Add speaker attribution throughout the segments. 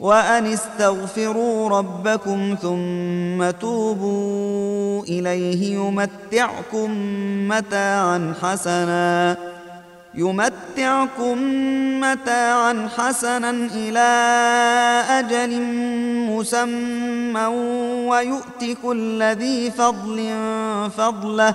Speaker 1: وان استغفروا ربكم ثم توبوا اليه يمتعكم متاعا حسنا يمتعكم متاعا حسنا الى اجل مسمى ويؤت كل ذي فضل فضله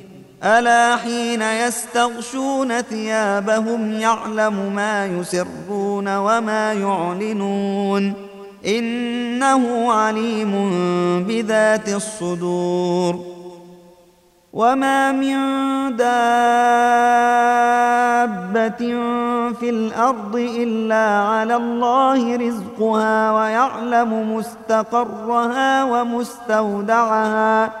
Speaker 1: الا حين يستغشون ثيابهم يعلم ما يسرون وما يعلنون انه عليم بذات الصدور وما من دابه في الارض الا على الله رزقها ويعلم مستقرها ومستودعها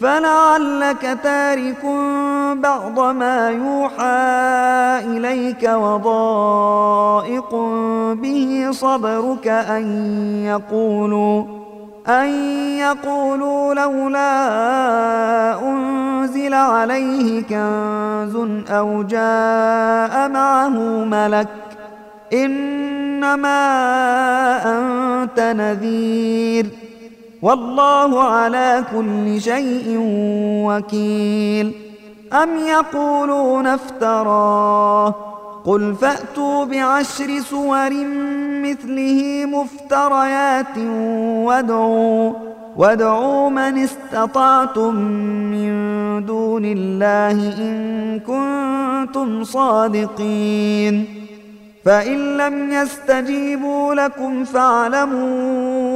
Speaker 1: فلعلك تارك بعض ما يوحى إليك وضائق به صبرك أن يقولوا أن يقولوا لولا أنزل عليه كنز أو جاء معه ملك إنما أنت نذير ۖ والله على كل شيء وكيل أم يقولون افتراه قل فأتوا بعشر سور مثله مفتريات وادعوا وادعوا من استطعتم من دون الله إن كنتم صادقين فإن لم يستجيبوا لكم فاعلموا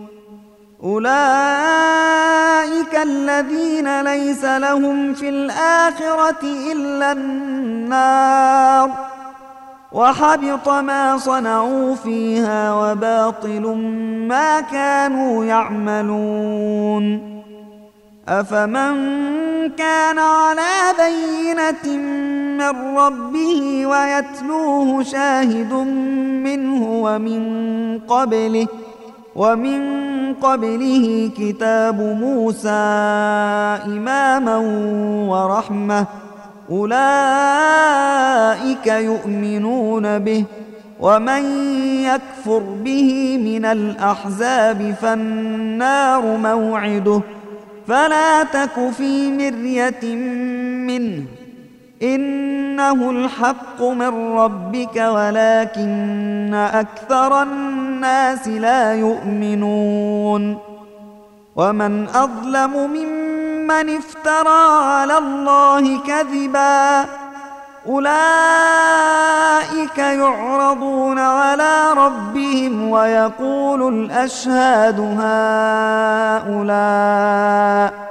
Speaker 1: أولئك الذين ليس لهم في الآخرة إلا النار وحبط ما صنعوا فيها وباطل ما كانوا يعملون أفمن كان على بينة من ربه ويتلوه شاهد منه ومن قبله ۖ ومن قبله كتاب موسى إماما ورحمة أولئك يؤمنون به ومن يكفر به من الأحزاب فالنار موعده فلا تك في مرية منه انه الحق من ربك ولكن اكثر الناس لا يؤمنون ومن اظلم ممن افترى على الله كذبا اولئك يعرضون على ربهم ويقول الاشهاد هؤلاء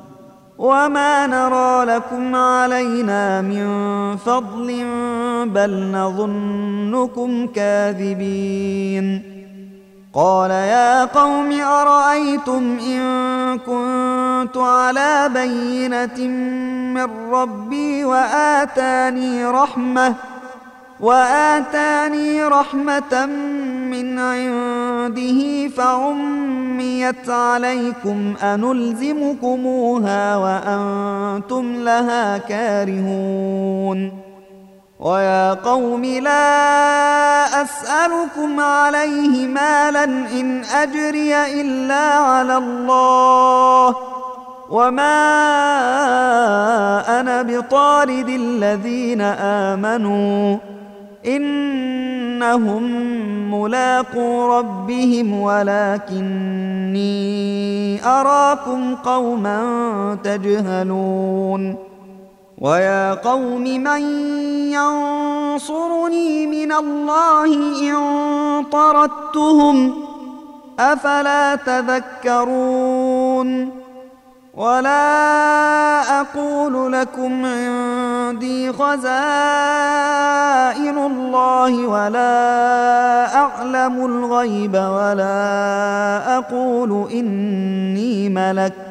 Speaker 1: وما نرى لكم علينا من فضل بل نظنكم كاذبين قال يا قوم ارايتم ان كنت على بينه من ربي واتاني رحمه واتاني رحمه من عنده فعميت عليكم انلزمكموها وانتم لها كارهون ويا قوم لا اسالكم عليه مالا ان اجري الا على الله وما انا بطارد الذين امنوا انهم ملاقو ربهم ولكني اراكم قوما تجهلون ويا قوم من ينصرني من الله ان طردتهم افلا تذكرون ولا اقول لكم عندي خزائن الله ولا اعلم الغيب ولا اقول اني ملك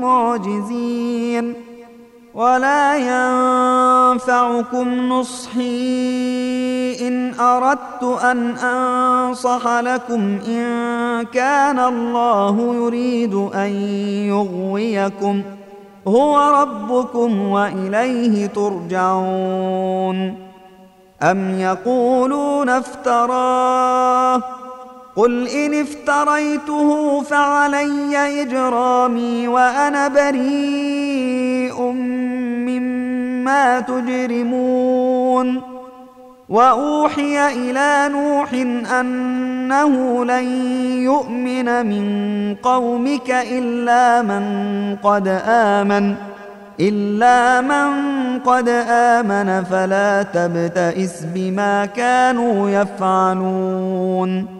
Speaker 1: بمعجزين ولا ينفعكم نصحي إن أردت أن أنصح لكم إن كان الله يريد أن يغويكم هو ربكم وإليه ترجعون أم يقولون افتراه قل ان افتريته فعلي اجرامي وانا بريء مما تجرمون واوحي الى نوح انه لن يؤمن من قومك الا من قد امن الا من قد امن فلا تبتئس بما كانوا يفعلون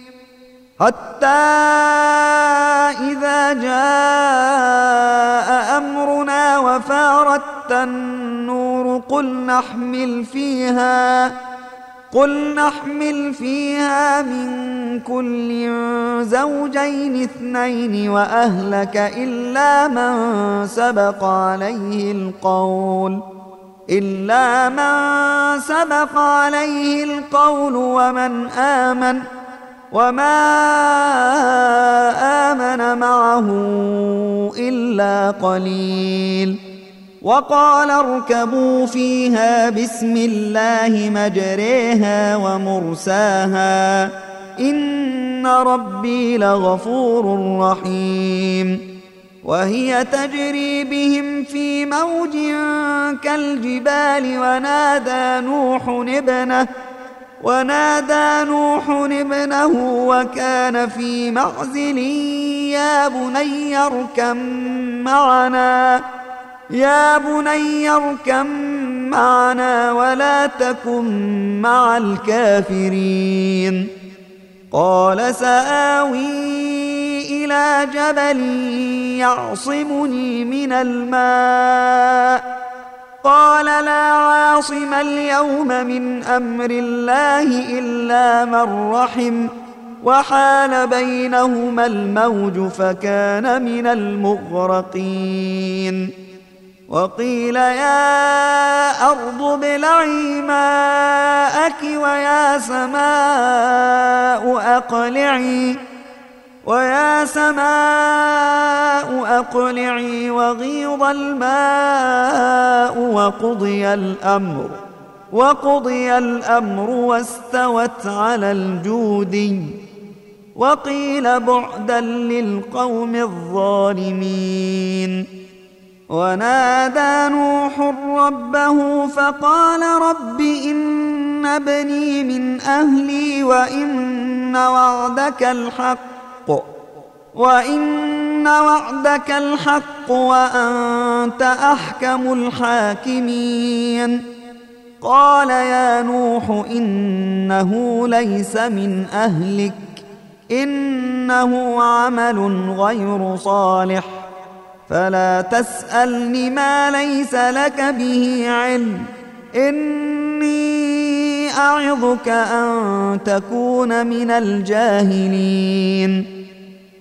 Speaker 1: حتى إذا جاء أمرنا وفاردت النور قل نحمل فيها قل نحمل فيها من كل زوجين اثنين وأهلك إلا من سبق عليه القول إلا من سبق عليه القول ومن آمن ۖ وما امن معه الا قليل وقال اركبوا فيها بسم الله مجريها ومرساها ان ربي لغفور رحيم وهي تجري بهم في موج كالجبال ونادى نوح ابنه ونادى نوح ابنه وكان في معزل يا بني اركم معنا يا بني اركم معنا ولا تكن مع الكافرين قال سآوي إلى جبل يعصمني من الماء قال لا عاصم اليوم من امر الله الا من رحم وحال بينهما الموج فكان من المغرقين وقيل يا ارض ابلعي ماءك ويا سماء اقلعي ويا سماء أقلعي وغيض الماء وقضي الأمر وقضي الأمر واستوت على الجودي وقيل بعدا للقوم الظالمين ونادى نوح ربه فقال رب إن ابني من أهلي وإن وعدك الحق وإن إن وعدك الحق وأنت أحكم الحاكمين قال يا نوح إنه ليس من أهلك إنه عمل غير صالح فلا تسألني ما ليس لك به علم إني أعظك أن تكون من الجاهلين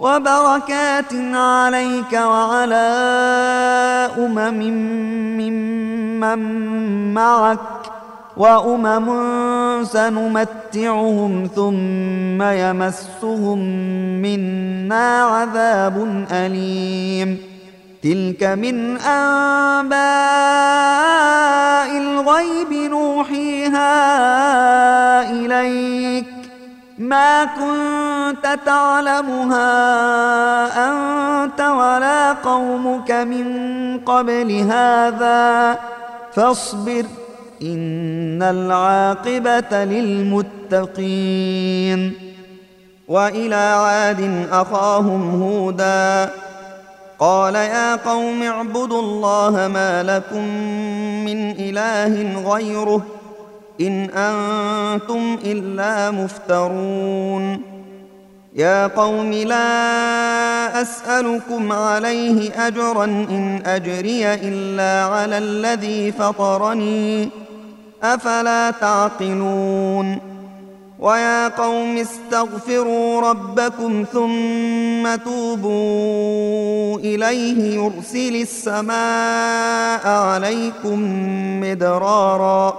Speaker 1: وبركات عليك وعلى امم ممن معك وامم سنمتعهم ثم يمسهم منا عذاب اليم تلك من انباء الغيب نوحيها اليك ما كنت تعلمها انت ولا قومك من قبل هذا فاصبر ان العاقبه للمتقين والى عاد اخاهم هودا قال يا قوم اعبدوا الله ما لكم من اله غيره إن أنتم إلا مفترون يا قوم لا أسألكم عليه أجرا إن أجري إلا على الذي فطرني أفلا تعقلون ويا قوم استغفروا ربكم ثم توبوا إليه يرسل السماء عليكم مدراراً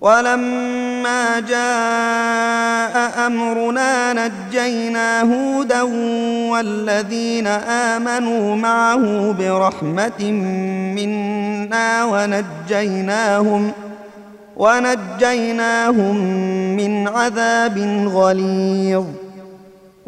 Speaker 1: ولما جاء امرنا نجينا هودا والذين امنوا معه برحمه منا ونجيناهم ونجيناهم من عذاب غليظ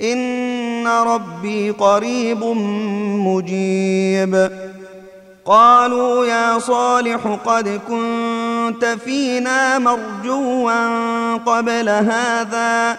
Speaker 1: ان ربي قريب مجيب قالوا يا صالح قد كنت فينا مرجوا قبل هذا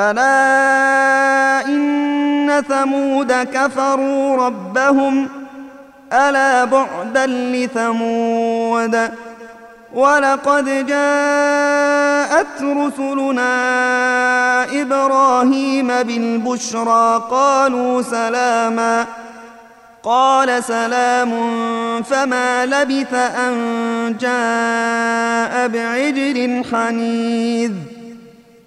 Speaker 1: الا ان ثمود كفروا ربهم الا بعدا لثمود ولقد جاءت رسلنا ابراهيم بالبشرى قالوا سلاما قال سلام فما لبث ان جاء بعجل حنيذ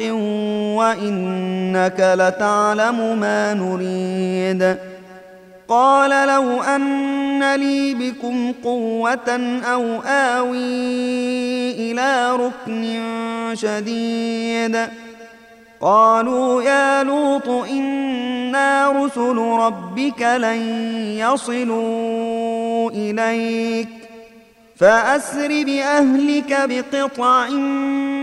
Speaker 1: حق وانك لتعلم ما نريد قال لو ان لي بكم قوه او اوي الى ركن شديد قالوا يا لوط انا رسل ربك لن يصلوا اليك فاسر باهلك بقطع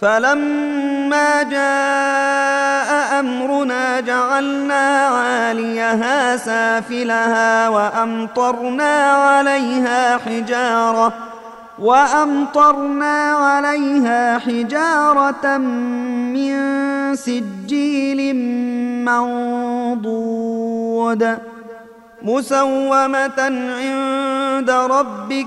Speaker 1: فلما جاء امرنا جعلنا عاليها سافلها وامطرنا عليها حجاره وامطرنا عليها حجاره من سجيل منضود مسومه عند ربك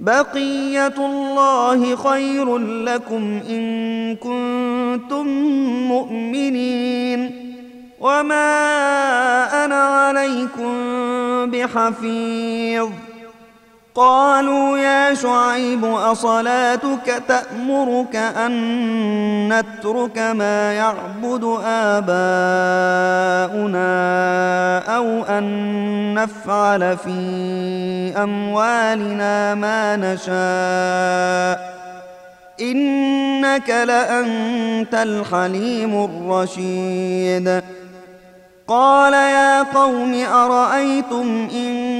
Speaker 1: بقية الله خير لكم إن كنتم مؤمنين وما أنا عليكم بحفيظ قالوا يا شعيب أصلاتك تأمرك أن نترك ما يعبد آباؤنا أو أن نفعل في أموالنا ما نشاء إنك لأنت الحليم الرشيد قال يا قوم أرأيتم إن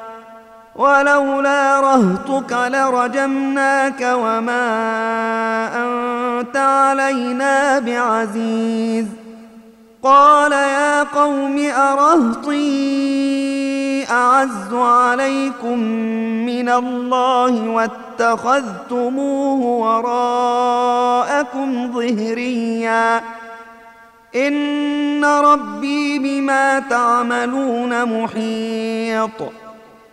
Speaker 1: ولولا رهطك لرجمناك وما أنت علينا بعزيز قال يا قوم أرهطي أعز عليكم من الله واتخذتموه وراءكم ظهريا إن ربي بما تعملون محيط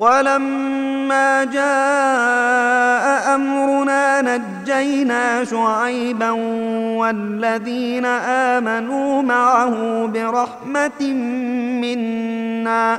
Speaker 1: ولما جاء امرنا نجينا شعيبا والذين امنوا معه برحمه منا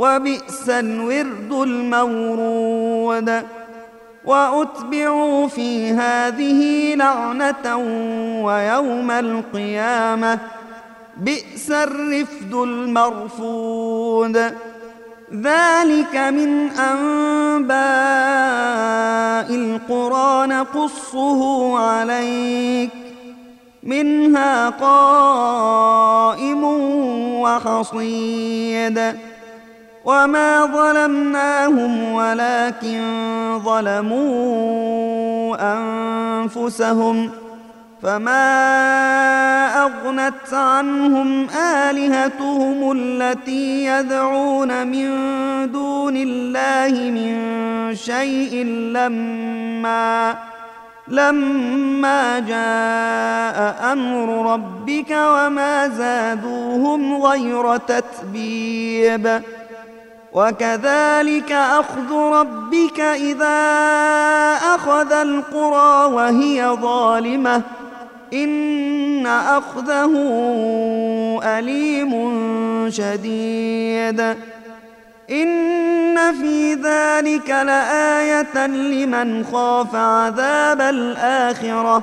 Speaker 1: وبئس الورد المورود واتبعوا في هذه لعنه ويوم القيامه بئس الرفد المرفود ذلك من انباء القرى نقصه عليك منها قائم وحصيد وما ظلمناهم ولكن ظلموا انفسهم فما اغنت عنهم الهتهم التي يدعون من دون الله من شيء لما لما جاء امر ربك وما زادوهم غير تتبيب وكذلك اخذ ربك اذا اخذ القرى وهي ظالمه ان اخذه اليم شديد ان في ذلك لايه لمن خاف عذاب الاخره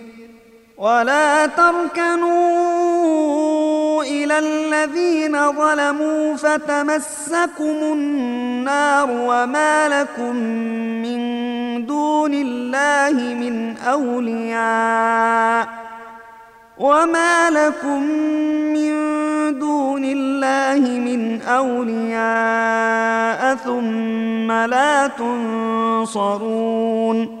Speaker 1: ولا تركنوا إلى الذين ظلموا فتمسكم النار وما لكم من دون الله من أولياء وما لكم من دون الله من أولياء ثم لا تنصرون ۖ